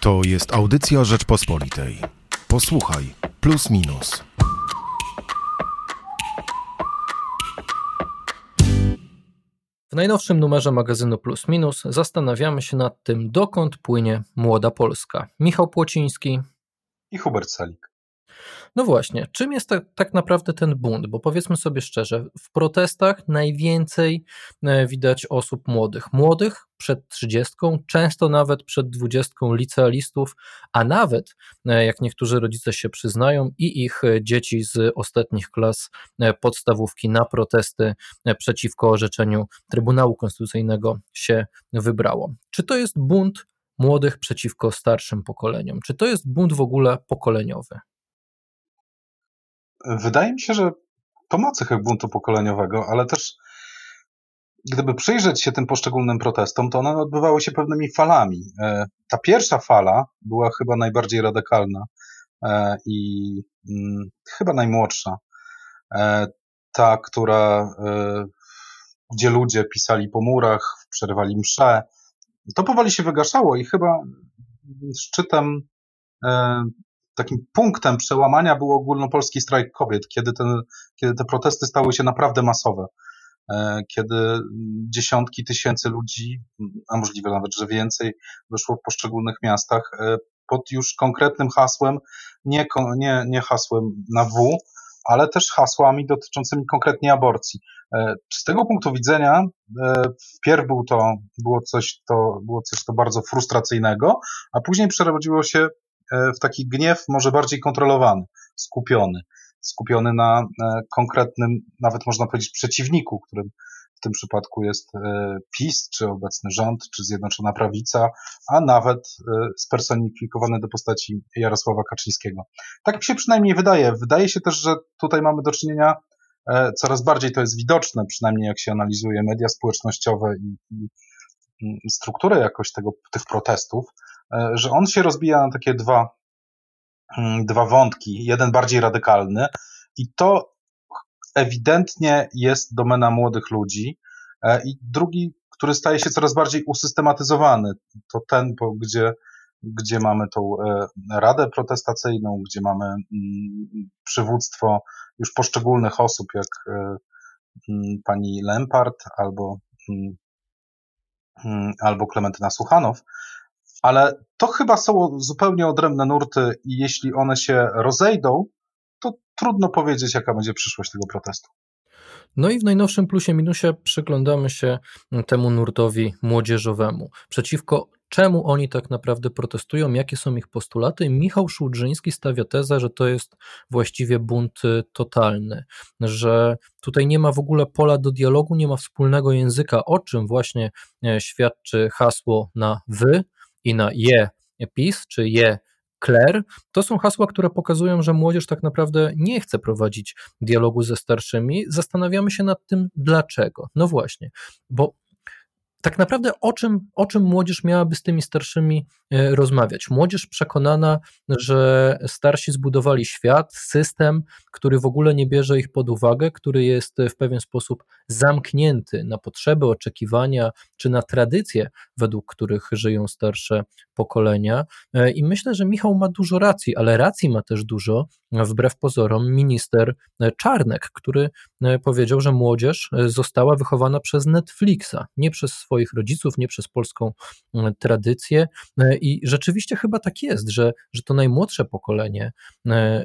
To jest audycja Rzeczpospolitej. Posłuchaj, plus minus. W najnowszym numerze magazynu Plus Minus zastanawiamy się nad tym, dokąd płynie młoda Polska. Michał Płociński i Hubert Salik. No właśnie, czym jest tak, tak naprawdę ten bunt? Bo powiedzmy sobie szczerze, w protestach najwięcej e, widać osób młodych. Młodych przed 30, często nawet przed 20 licealistów, a nawet, e, jak niektórzy rodzice się przyznają, i ich e, dzieci z ostatnich klas podstawówki na protesty przeciwko orzeczeniu Trybunału Konstytucyjnego się wybrało. Czy to jest bunt młodych przeciwko starszym pokoleniom? Czy to jest bunt w ogóle pokoleniowy? Wydaje mi się, że to cechę buntu pokoleniowego, ale też gdyby przyjrzeć się tym poszczególnym protestom, to one odbywały się pewnymi falami. E, ta pierwsza fala była chyba najbardziej radykalna e, i mm, chyba najmłodsza. E, ta, która, gdzie ludzie pisali po murach, przerywali msze. To powoli się wygaszało i chyba szczytem takim punktem przełamania był ogólnopolski strajk kobiet, kiedy, ten, kiedy te protesty stały się naprawdę masowe. E, kiedy dziesiątki tysięcy ludzi, a możliwe nawet, że więcej, wyszło w poszczególnych miastach e, pod już konkretnym hasłem, nie, nie, nie hasłem na W, ale też hasłami dotyczącymi konkretnie aborcji. E, z tego punktu widzenia, wpierw był to, było, coś, to, było coś to bardzo frustracyjnego, a później przerodziło się w taki gniew może bardziej kontrolowany, skupiony, skupiony na konkretnym, nawet można powiedzieć, przeciwniku, którym w tym przypadku jest e, PiS, czy obecny rząd, czy Zjednoczona Prawica, a nawet e, spersonifikowany do postaci Jarosława Kaczyńskiego. Tak mi się przynajmniej wydaje. Wydaje się też, że tutaj mamy do czynienia, e, coraz bardziej to jest widoczne, przynajmniej jak się analizuje media społecznościowe i, i strukturę jakoś tego, tych protestów, E, że on się rozbija na takie dwa, mm, dwa wątki. Jeden bardziej radykalny i to ewidentnie jest domena młodych ludzi e, i drugi, który staje się coraz bardziej usystematyzowany. To ten, gdzie, gdzie mamy tą e, radę protestacyjną, gdzie mamy mm, przywództwo już poszczególnych osób, jak mm, pani Lempart albo, albo Klementyna Suchanow, ale to chyba są zupełnie odrębne nurty i jeśli one się rozejdą, to trudno powiedzieć, jaka będzie przyszłość tego protestu. No i w najnowszym plusie minusie przyglądamy się temu nurtowi młodzieżowemu. Przeciwko czemu oni tak naprawdę protestują, jakie są ich postulaty. Michał Szłudrzyński stawia tezę, że to jest właściwie bunt y, totalny, że tutaj nie ma w ogóle pola do dialogu, nie ma wspólnego języka, o czym właśnie e, świadczy hasło na wy, i na je PiS czy je Claire, to są hasła, które pokazują, że młodzież tak naprawdę nie chce prowadzić dialogu ze starszymi. Zastanawiamy się nad tym, dlaczego. No właśnie, bo tak naprawdę o czym, o czym młodzież miałaby z tymi starszymi e, rozmawiać? Młodzież przekonana, że starsi zbudowali świat, system, który w ogóle nie bierze ich pod uwagę, który jest w pewien sposób zamknięty na potrzeby, oczekiwania czy na tradycje, według których żyją starsze pokolenia. E, I myślę, że Michał ma dużo racji, ale racji ma też dużo, wbrew pozorom, minister Czarnek, który e, powiedział, że młodzież została wychowana przez Netflixa, nie przez swoich rodziców, nie przez polską e, tradycję. E, I rzeczywiście chyba tak jest, że, że to najmłodsze pokolenie e,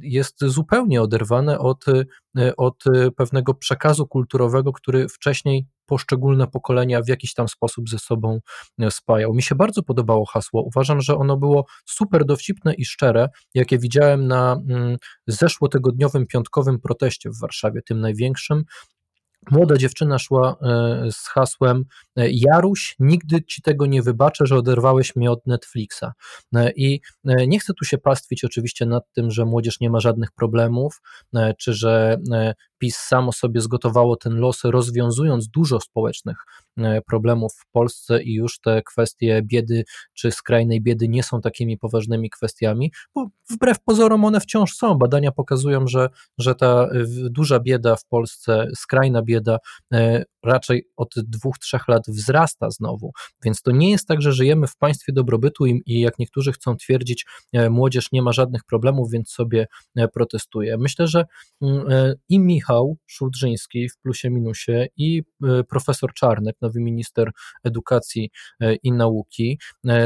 jest zupełnie oderwane od, od pewnego przekazu kulturowego, który wcześniej poszczególne pokolenia w jakiś tam sposób ze sobą spajał. Mi się bardzo podobało hasło. Uważam, że ono było super dowcipne i szczere, jakie widziałem na mm, zeszłotygodniowym piątkowym proteście w Warszawie, tym największym, Młoda dziewczyna szła e, z hasłem e, Jaruś, nigdy ci tego nie wybaczę, że oderwałeś mnie od Netflixa. E, I nie chcę tu się pastwić oczywiście nad tym, że młodzież nie ma żadnych problemów, czy że PiS samo sobie zgotowało ten los, rozwiązując dużo społecznych e, problemów w Polsce i już te kwestie biedy czy skrajnej biedy nie są takimi poważnymi kwestiami, bo wbrew pozorom one wciąż są. Badania pokazują, że, że ta duża bieda w Polsce, skrajna bieda, e, raczej od dwóch, trzech lat wzrasta znowu. Więc to nie jest tak, że żyjemy w państwie dobrobytu i, i jak niektórzy chcą twierdzić, młodzież nie ma żadnych problemów, więc sobie protestuje. Myślę, że mm, i Michał Szurdżyński w plusie minusie i profesor Czarnek, nowy minister edukacji i nauki,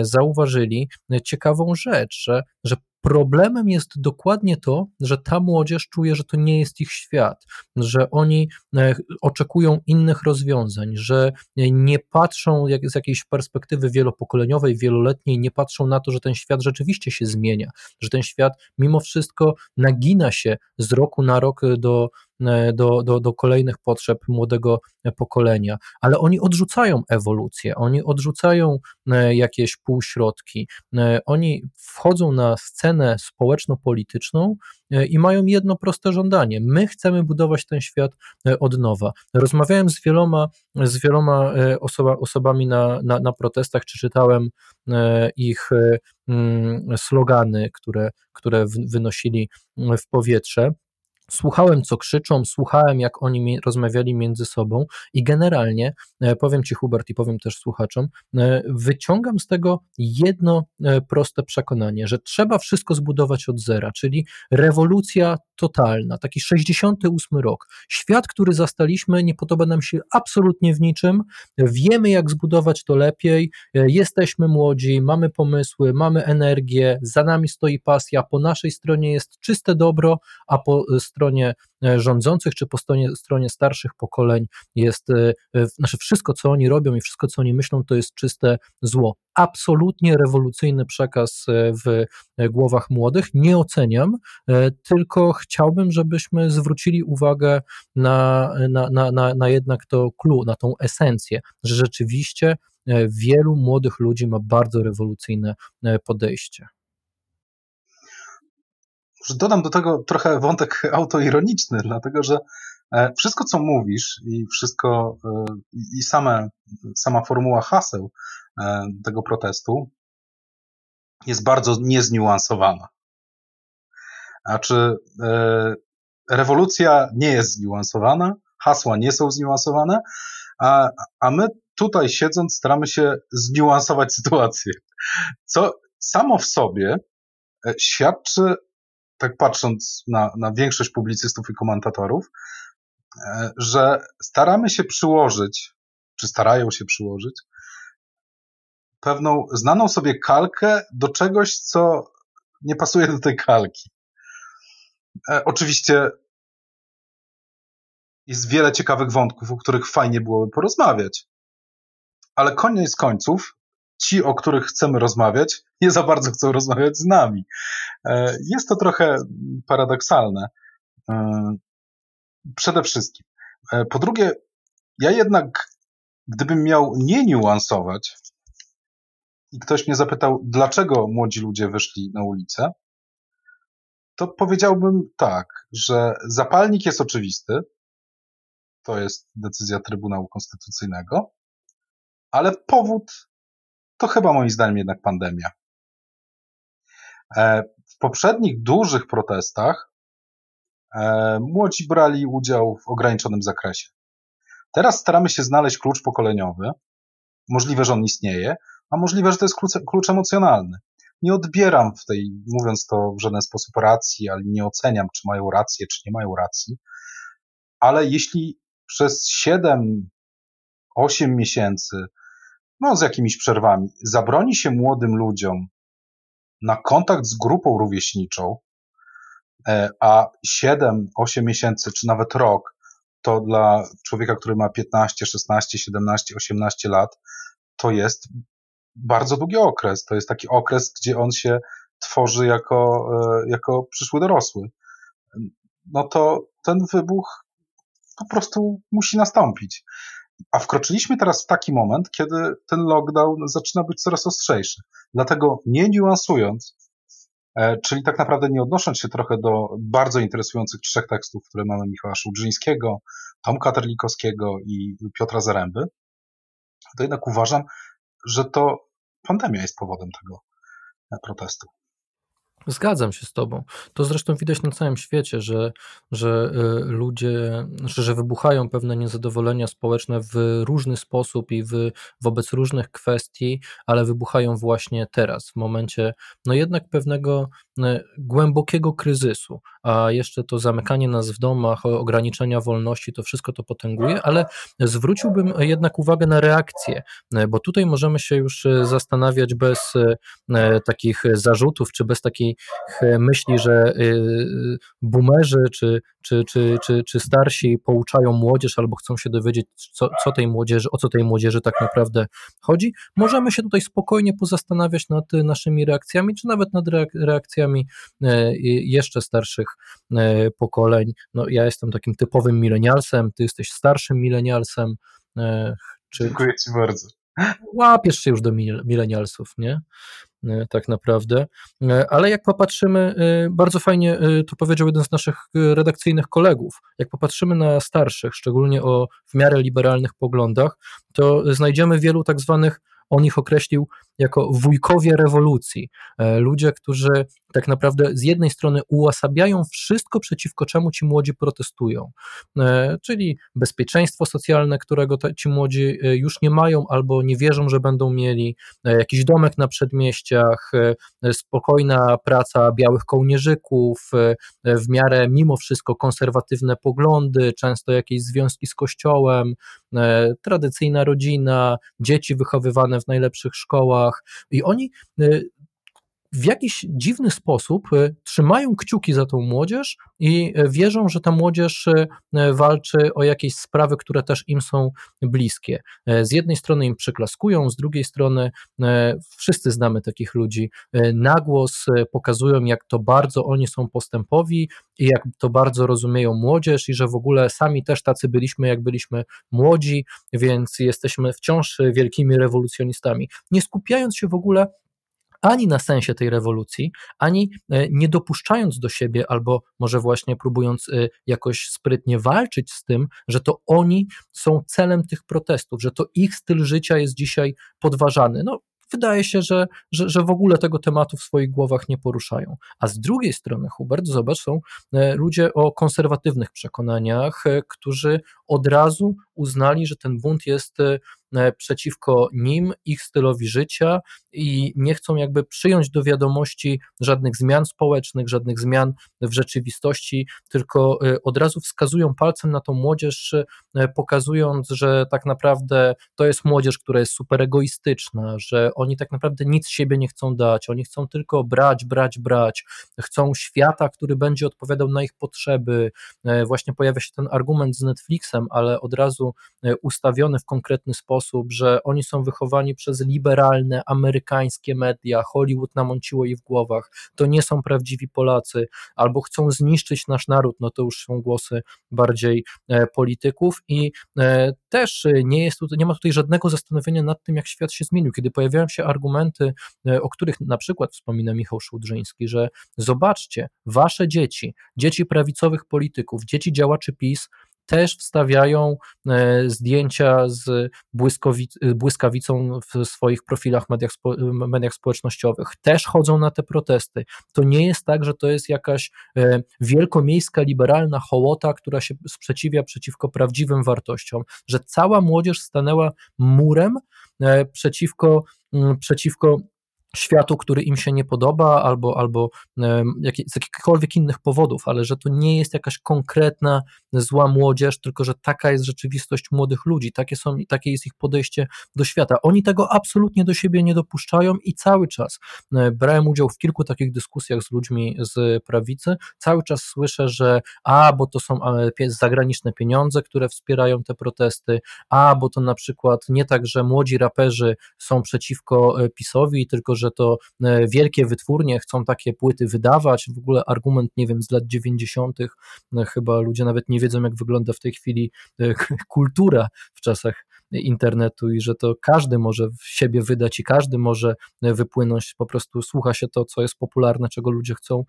zauważyli ciekawą rzecz, że, że Problemem jest dokładnie to, że ta młodzież czuje, że to nie jest ich świat, że oni e, oczekują innych rozwiązań, że nie patrzą jak, z jakiejś perspektywy wielopokoleniowej, wieloletniej, nie patrzą na to, że ten świat rzeczywiście się zmienia, że ten świat mimo wszystko nagina się z roku na rok do, E, do, do, do kolejnych potrzeb młodego pokolenia, ale oni odrzucają ewolucję, oni odrzucają e, jakieś półśrodki, e, oni wchodzą na scenę społeczno-polityczną i mają jedno proste żądanie. My chcemy budować ten świat od nowa. Rozmawiałem z wieloma, z wieloma osoba, osobami na, na, na protestach, czy czytałem ich mm, slogany, które, które wynosili w powietrze. Słuchałem, co krzyczą, słuchałem, jak oni rozmawiali między sobą, i generalnie e, powiem Ci, Hubert, i powiem też słuchaczom, e, wyciągam z tego jedno e, proste przekonanie, że trzeba wszystko zbudować od zera, czyli rewolucja totalna, taki 68 rok. Świat, który zastaliśmy, nie podoba nam się absolutnie w niczym. Wiemy, jak zbudować to lepiej. Jesteśmy młodzi, mamy pomysły, mamy energię, za nami stoi pasja, po naszej stronie jest czyste dobro, a po e, rządzących, czy po stronie, stronie starszych pokoleń jest, e, znaczy wszystko, co oni robią i wszystko, co oni myślą, to jest czyste zło. Absolutnie rewolucyjny przekaz e, w głowach młodych. Nie oceniam, tylko chciałbym, żebyśmy zwrócili uwagę na, na, na, na, na jednak to clue, na tą esencję, że rzeczywiście wielu młodych ludzi ma bardzo rewolucyjne podejście. Dodam do tego trochę wątek autoironiczny, dlatego że e, wszystko, co mówisz i wszystko, e, i same, sama formuła haseł e, tego protestu jest bardzo niezniuansowana. A czy rewolucja nie jest zniuansowana, hasła nie są zniuansowane, a, a my tutaj siedząc staramy się zniuansować sytuację, co samo w sobie świadczy tak patrząc na, na większość publicystów i komentatorów, e, że staramy się przyłożyć, czy starają się przyłożyć, pewną znaną sobie kalkę do czegoś, co nie pasuje do tej kalki. E, oczywiście jest wiele ciekawych wątków, o których fajnie byłoby porozmawiać. Ale koniec końców, ci, o których chcemy rozmawiać, nie za bardzo chcą rozmawiać z nami. E, jest to trochę paradoksalne. E, przede wszystkim. E, po drugie, ja jednak, gdybym miał nie niuansować i ktoś mnie zapytał, dlaczego młodzi ludzie wyszli na ulicę, to powiedziałbym tak, że zapalnik jest oczywisty, to jest decyzja Trybunału Konstytucyjnego, ale powód to chyba moim zdaniem jednak pandemia. E, w poprzednich dużych protestach e, młodzi brali udział w ograniczonym zakresie. Teraz staramy się znaleźć klucz pokoleniowy. Możliwe, że on istnieje, a możliwe, że to jest klucz, klucz emocjonalny. Nie odbieram w tej, mówiąc to w żaden sposób racji, ale nie oceniam, czy mają rację, czy nie mają racji. Ale jeśli przez 7, 8 miesięcy, no z jakimiś przerwami, zabroni się młodym ludziom na kontakt z grupą rówieśniczą, e, a 7, 8 miesięcy, czy nawet rok, to dla człowieka, który ma 15, 16, 17, 18 lat, to jest bardzo długi okres. To jest taki okres, gdzie on się tworzy jako, e, jako przyszły dorosły. No to ten wybuch po prostu musi nastąpić. A wkroczyliśmy teraz w taki moment, kiedy ten lockdown zaczyna być coraz ostrzejszy. Dlatego nie niuansując, e, czyli tak naprawdę nie odnosząc się trochę do bardzo interesujących trzech tekstów, które mamy Michała Szudrzyńskiego, Tomka Terlikowskiego i Piotra Zaręby, to jednak uważam, że to pandemia jest powodem tego e, protestu. Zgadzam się z Tobą. To zresztą widać na całym świecie, że, że y, ludzie, że, że wybuchają pewne niezadowolenia społeczne w różny sposób i w, wobec różnych kwestii, ale wybuchają właśnie teraz, w momencie no jednak pewnego głębokiego kryzysu, a jeszcze to zamykanie nas w domach, ograniczenia wolności, to wszystko to potęguje, ale zwróciłbym jednak uwagę na reakcję, y, bo tutaj możemy się już zastanawiać bez takich zarzutów, czy bez takiej myśli, że boomerzy czy, czy, czy, czy, czy starsi pouczają młodzież albo chcą się dowiedzieć, co, co tej młodzieży, o co tej młodzieży tak naprawdę chodzi, możemy się tutaj spokojnie pozastanawiać nad naszymi reakcjami, czy nawet nad reakcjami jeszcze starszych e, pokoleń. No, ja jestem takim typowym milenialsem, ty jesteś starszym milenialsem. E, czy, Dziękuję ci bardzo. Łapiesz się już do milenialsów, nie? E, tak naprawdę. Ale jak popatrzymy, bardzo fajnie to powiedział jeden z naszych redakcyjnych kolegów, jak popatrzymy na starszych, szczególnie o w miarę liberalnych poglądach, to znajdziemy wielu tak zwanych on ich określił jako wujkowie rewolucji. E, ludzie, którzy tak naprawdę z jednej strony ułasabiają wszystko, przeciwko czemu ci młodzi protestują, e, czyli bezpieczeństwo socjalne, którego ci młodzi e, już nie mają albo nie wierzą, że będą mieli, jakiś domek na przedmieściach, spokojna praca białych kołnierzyków, w miarę mimo wszystko konserwatywne poglądy, często jakieś związki z kościołem, tradycyjna rodzina, dzieci wychowywane w najlepszych szkołach i oni y, w jakiś dziwny sposób y, trzymają kciuki za tą młodzież i y, wierzą, że ta młodzież walczy o jakieś sprawy, które też im są bliskie. Z jednej strony im przyklaskują, z drugiej strony wszyscy znamy takich ludzi. Na głos pokazują, jak to bardzo oni są postępowi i jak to bardzo rozumieją młodzież i że w ogóle sami też tacy byliśmy, jak byliśmy młodzi, więc jesteśmy wciąż wielkimi rewolucjonistami. Nie skupiając się w ogóle ani na sensie tej rewolucji, ani e, nie dopuszczając do siebie, albo może właśnie próbując e, jakoś sprytnie walczyć z tym, że to oni są celem tych protestów, że to ich styl życia jest dzisiaj podważany. No, wydaje się, że, że, że w ogóle tego tematu w swoich głowach nie poruszają. A z drugiej strony, Hubert, zobacz, są e, ludzie o konserwatywnych przekonaniach, którzy od razu uznali, że ten bunt jest przeciwko nim, ich stylowi życia i nie chcą jakby przyjąć do wiadomości żadnych zmian społecznych, żadnych zmian w rzeczywistości, tylko od razu wskazują palcem na tą młodzież, pokazując, że tak naprawdę to jest młodzież, która jest super egoistyczna, że oni tak naprawdę nic siebie nie chcą dać, oni chcą tylko brać, brać, brać, chcą świata, który będzie odpowiadał na ich potrzeby. E, właśnie pojawia się ten argument z Netflixem, ale od razu e, ustawiony w konkretny sposób, że oni są wychowani przez liberalne, amerykańskie media, Hollywood namąciło ich w głowach, to nie są prawdziwi Polacy, albo chcą zniszczyć nasz naród, no to już są głosy bardziej e, polityków i też nie, jest nie ma tutaj żadnego zastanowienia nad tym, jak świat się zmienił. Kiedy pojawiają się argumenty, e, o których na przykład wspomina Michał Szudrzyński, że zobaczcie, wasze dzieci, dzieci prawicowych polityków, dzieci działaczy PiS też wstawiają e, zdjęcia z błyskawicą w swoich profilach mediach, mediach społecznościowych, też chodzą na te protesty. To nie jest tak, że to jest jakaś e, wielkomiejska, liberalna hołota, która się sprzeciwia przeciwko prawdziwym wartościom, że cała młodzież stanęła murem przeciwko przeciwko światu, który im się nie podoba, albo, albo z jakichkolwiek innych powodów, ale że to nie jest jakaś konkretna zła młodzież, tylko że taka jest rzeczywistość młodych ludzi, takie, są, takie jest ich podejście do świata. Oni tego absolutnie do siebie nie dopuszczają i cały czas e, brałem udział w kilku takich dyskusjach z ludźmi z prawicy, cały czas słyszę, że a, bo to są zagraniczne pieniądze, które wspierają te protesty, a, bo to na przykład nie tak, że młodzi raperzy są przeciwko e, PiSowi, tylko że że to e, wielkie wytwórnie chcą takie płyty wydawać. W ogóle argument, nie wiem, z lat 90., no chyba ludzie nawet nie wiedzą, jak wygląda w tej chwili e, kultura w czasach internetu i że to każdy może siebie wydać i każdy może e, wypłynąć, po prostu słucha się to, co jest popularne, czego ludzie chcą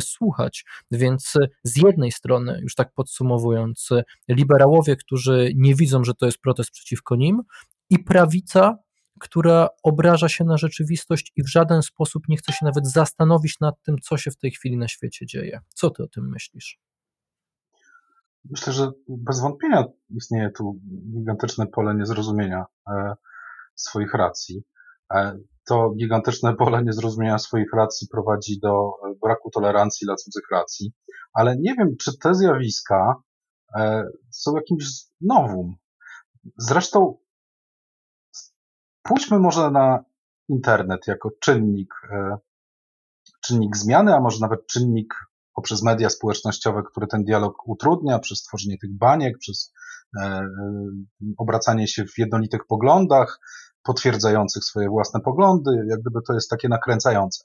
słuchać. Więc z jednej strony, już tak podsumowując, liberałowie, którzy nie widzą, że to jest protest przeciwko nim, i prawica, która obraża się na rzeczywistość i w żaden sposób nie chce się nawet zastanowić nad tym, co się w tej chwili na świecie dzieje. Co ty o tym myślisz? Myślę, że bez wątpienia istnieje tu gigantyczne pole niezrozumienia e, swoich racji. E, to gigantyczne pole niezrozumienia swoich racji prowadzi do e, braku tolerancji dla cudzych racji, ale nie wiem, czy te zjawiska są jakimś nowum. Zresztą pójdźmy może na internet jako czynnik, czynnik zmiany, a może nawet czynnik poprzez media społecznościowe, które ten dialog utrudnia, przez tworzenie tych baniek, przez e, e, obracanie się w jednolitych poglądach, potwierdzających swoje własne poglądy, jak gdyby to jest takie nakręcające.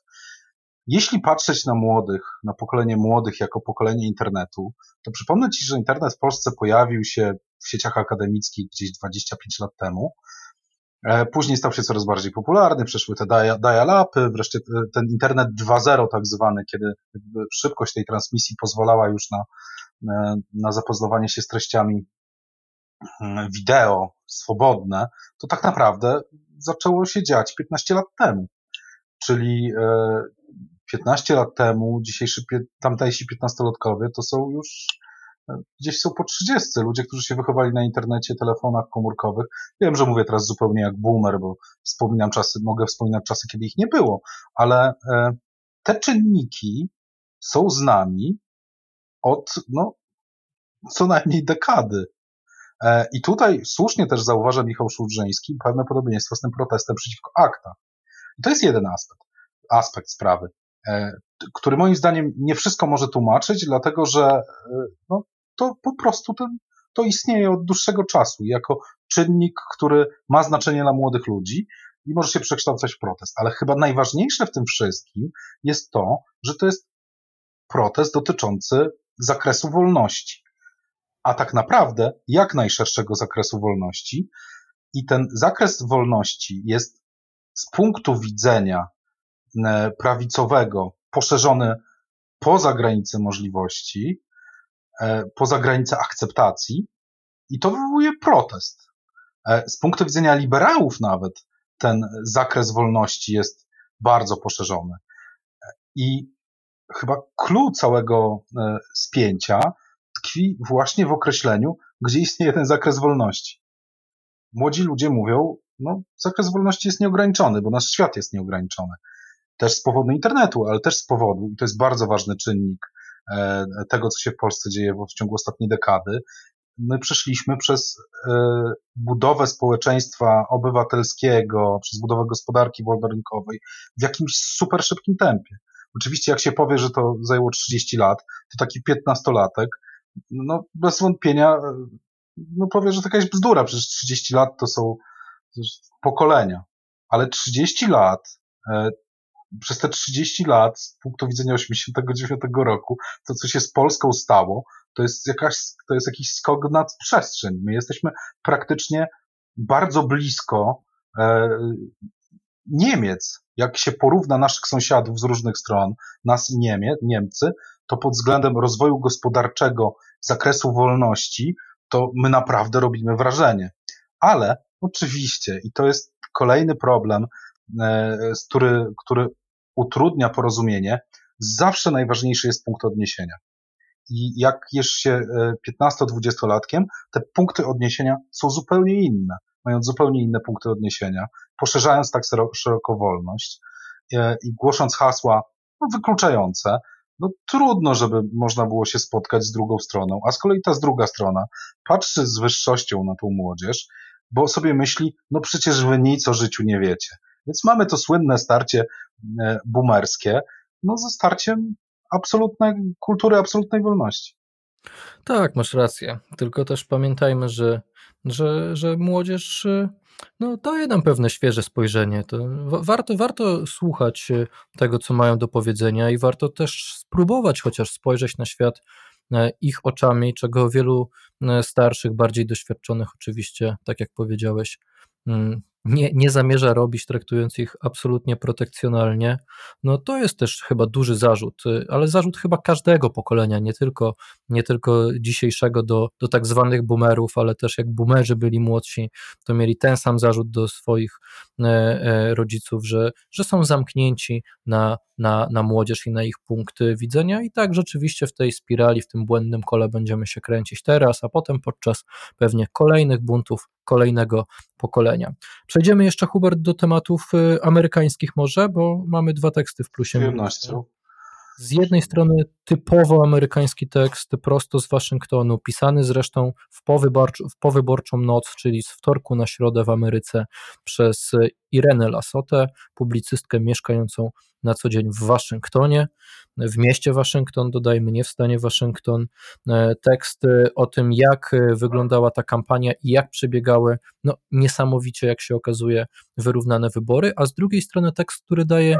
Jeśli patrzeć na młodych, na pokolenie młodych jako pokolenie internetu, to przypomnę Ci, że internet w Polsce pojawił się w sieciach akademickich gdzieś 25 lat temu E, później stał się coraz bardziej popularny, przeszły te dial-upy, wreszcie ten internet 2.0 tak zwany, kiedy szybkość tej transmisji pozwalała już na, e, na zapoznawanie się z treściami mm, wideo swobodne, to tak naprawdę zaczęło się dziać 15 lat temu. Czyli 15 e, lat temu dzisiejszy tamtejsi 15-latkowie to są już gdzieś są po 30. Ludzie, którzy się wychowali na internecie, telefonach komórkowych. Wiem, że mówię teraz zupełnie jak boomer, bo wspominam czasy, mogę wspominać czasy, kiedy ich nie było, ale e, te czynniki są z nami od no, co najmniej dekady. E, I tutaj słusznie też zauważa Michał Szulżyński pewne podobieństwo z tym protestem przeciwko akta. I to jest jeden aspekt, aspekt sprawy, e, który moim zdaniem nie wszystko może tłumaczyć, dlatego że no, to po prostu ten, to istnieje od dłuższego czasu jako czynnik, który ma znaczenie dla młodych ludzi i może się przekształcać w protest. Ale chyba najważniejsze w tym wszystkim jest to, że to jest protest dotyczący zakresu wolności. A tak naprawdę jak najszerszego zakresu wolności. I ten zakres wolności jest z punktu widzenia e, prawicowego poszerzony poza granice możliwości, poza granicę akceptacji i to wywołuje protest. E, z punktu widzenia liberałów nawet ten zakres wolności jest bardzo poszerzony. E, I chyba clue całego spięcia tkwi właśnie w określeniu, gdzie istnieje ten zakres wolności. Młodzi ludzie mówią, no, zakres wolności jest nieograniczony, bo nasz świat jest nieograniczony. Też z powodu internetu, ale też z powodu, i to jest bardzo ważny czynnik, E, tego, co się w Polsce dzieje w ciągu ostatniej dekady. My przeszliśmy przez e, budowę społeczeństwa obywatelskiego, przez budowę gospodarki wolnorynkowej w jakimś super szybkim tempie. Oczywiście, jak się powie, że to zajęło 30 lat, to taki 15-latek, no bez wątpienia, e, no powie, że to jakaś bzdura, przecież 30 lat to są pokolenia. Ale 30 lat przez te 30 lat, z punktu widzenia 89 roku, to co się z Polską stało, to jest jakaś, to jest jakiś skok nad przestrzeń. My jesteśmy praktycznie bardzo blisko e, Niemiec. Jak się porówna naszych sąsiadów z różnych stron, nas i Niemie, Niemcy, to pod względem rozwoju gospodarczego, zakresu wolności, to my naprawdę robimy wrażenie. Ale oczywiście, i to jest kolejny problem, e, który, który utrudnia porozumienie, zawsze najważniejszy jest punkt odniesienia. I jak jest się 15-20-latkiem, e, te punkty odniesienia są zupełnie inne, mając zupełnie inne punkty odniesienia, poszerzając tak szeroko wolność e, i głosząc hasła no, wykluczające, no trudno, żeby można było się spotkać z drugą stroną, a z kolei ta z druga strona patrzy z wyższością na tą młodzież, bo sobie myśli, no przecież wy nic o życiu nie wiecie. Więc mamy to słynne starcie e, boomerskie, no ze starciem absolutnej kultury, absolutnej wolności. Tak, masz rację. Tylko też pamiętajmy, że, że, że młodzież e, no, daje nam pewne świeże spojrzenie. To warto, warto słuchać e, tego, co mają do powiedzenia i warto też spróbować chociaż spojrzeć na świat ich oczami, czego wielu starszych, bardziej doświadczonych oczywiście, tak jak powiedziałeś, mm, nie, nie zamierza robić, traktując ich absolutnie protekcjonalnie, no to jest też chyba duży zarzut, ale zarzut chyba każdego pokolenia, nie tylko, nie tylko dzisiejszego do, do tak zwanych boomerów, ale też jak boomerzy byli młodsi, to mieli ten sam zarzut do swoich rodziców, że, że są zamknięci na, na, na młodzież i na ich punkty widzenia i tak rzeczywiście w tej spirali, w tym błędnym kole będziemy się kręcić teraz, a potem podczas pewnie kolejnych buntów kolejnego pokolenia. Przejdziemy jeszcze, Hubert, do tematów y, amerykańskich może, bo mamy dwa teksty w plusie. Przyjemnością. Z jednej strony typowo amerykański tekst, prosto z Waszyngtonu, pisany zresztą w, powyborcz, w powyborczą noc, czyli z wtorku na środę w Ameryce przez Irenę Lasotę, publicystkę mieszkającą na co dzień w Waszyngtonie, w mieście Waszyngton, dodajmy, nie w stanie Waszyngton. E, tekst o tym, jak wyglądała ta kampania i jak przebiegały, no niesamowicie, jak się okazuje, wyrównane wybory, a z drugiej strony tekst, który daje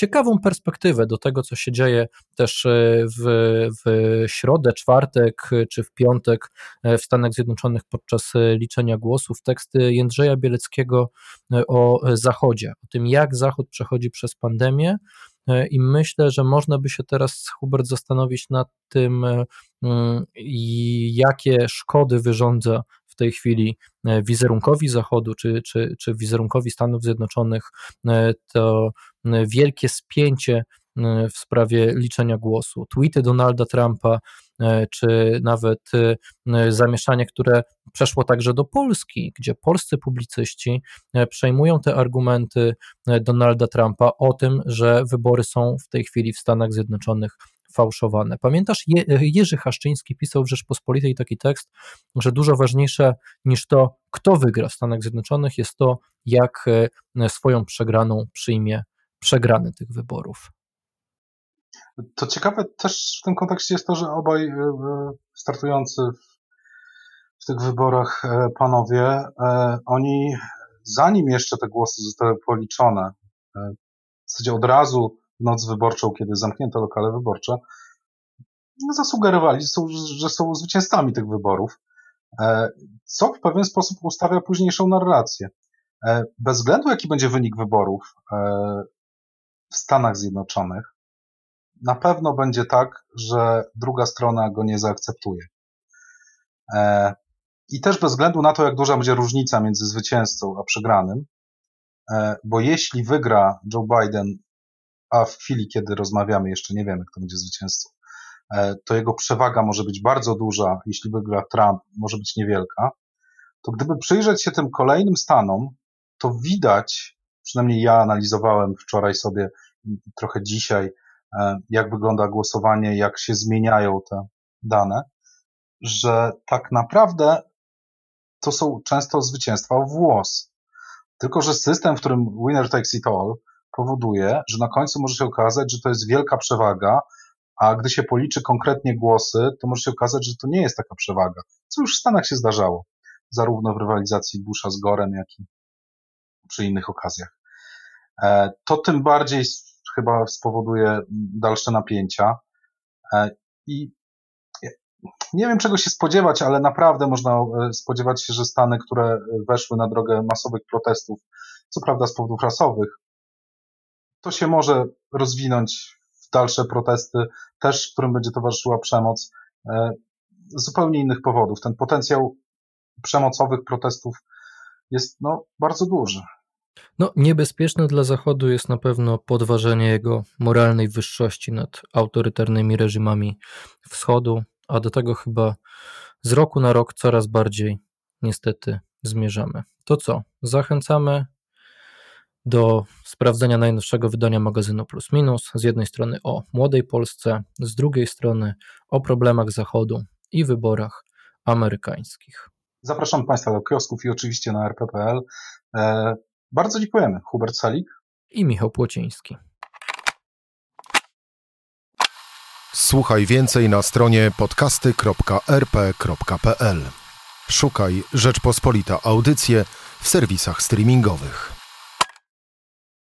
ciekawą perspektywę do tego, co się dzieje też e, w, w środę, czwartek e, czy w piątek e, w Stanach Zjednoczonych podczas liczenia głosów. Teksty Jędrzeja Bieleckiego o Zachodzie, o tym, jak Zachód przechodzi przez pandemię. I myślę, że można by się teraz, Hubert, zastanowić nad tym, mm, jakie szkody wyrządza tej chwili e, wizerunkowi Zachodu czy, czy, czy wizerunkowi Stanów Zjednoczonych e, to e, wielkie spięcie w sprawie liczenia głosu. Tweety Donalda Trumpa, czy nawet zamieszanie, które przeszło także do Polski, gdzie polscy publicyści przejmują te argumenty Donalda Trumpa o tym, że wybory są w tej chwili w Stanach Zjednoczonych fałszowane. Pamiętasz, Je, Jerzy Haszczyński pisał w Rzeczpospolitej taki tekst, że dużo ważniejsze niż to, kto wygra w Stanach Zjednoczonych, jest to, jak e, swoją przegraną przyjmie przegrany tych wyborów. To ciekawe też w tym kontekście jest to, że obaj e, e, startujący w tych wyborach panowie, oni zanim jeszcze te głosy zostały policzone, w zasadzie od razu noc wyborczą, kiedy zamknięto lokale wyborcze, zasugerowali, że są zwycięzcami tych wyborów, e, co w pewien sposób ustawia późniejszą narrację. E, bez względu jaki będzie wynik wyborów e, w Stanach Zjednoczonych, na pewno będzie tak, że druga strona go nie zaakceptuje. I też bez względu na to, jak duża będzie różnica między zwycięzcą a przegranym, bo jeśli wygra Joe Biden a w chwili, kiedy rozmawiamy, jeszcze nie wiemy, kto będzie zwycięzcą, e, to jego przewaga może być bardzo duża, jeśli wygra Trump, może być niewielka, to gdyby przyjrzeć się tym kolejnym stanom, to widać, przynajmniej ja analizowałem wczoraj sobie, trochę dzisiaj, e, jak wygląda głosowanie, jak się zmieniają te dane, że tak naprawdę to są często zwycięstwa w włos. Tylko, że system, w którym winner takes it all, powoduje, że na końcu może się okazać, że to jest wielka przewaga, a gdy się policzy konkretnie głosy, to może się okazać, że to nie jest taka przewaga, co już w Stanach się zdarzało, zarówno w rywalizacji Busha z Gorem, jak i przy innych okazjach. E, to tym bardziej chyba spowoduje dalsze napięcia e, i nie wiem czego się spodziewać, ale naprawdę można e, spodziewać się, że Stany, które weszły na drogę masowych protestów, co prawda z powodów rasowych, to się może rozwinąć w dalsze protesty, też którym będzie towarzyszyła przemoc, e, z zupełnie innych powodów. Ten potencjał przemocowych protestów jest no, bardzo duży. No, niebezpieczne dla Zachodu jest na pewno podważenie jego moralnej wyższości nad autorytarnymi reżimami Wschodu, a do tego chyba z roku na rok coraz bardziej niestety zmierzamy. To co? Zachęcamy do sprawdzenia najnowszego wydania magazynu Plus Minus. Z jednej strony o młodej Polsce, z drugiej strony o problemach Zachodu i wyborach amerykańskich. Zapraszam Państwa do kiosków i oczywiście na rp.pl. E, bardzo dziękujemy. Hubert Salik i Michał Płociński. Słuchaj więcej na stronie podcasty.rp.pl. Szukaj Rzeczpospolita Audycje w serwisach streamingowych.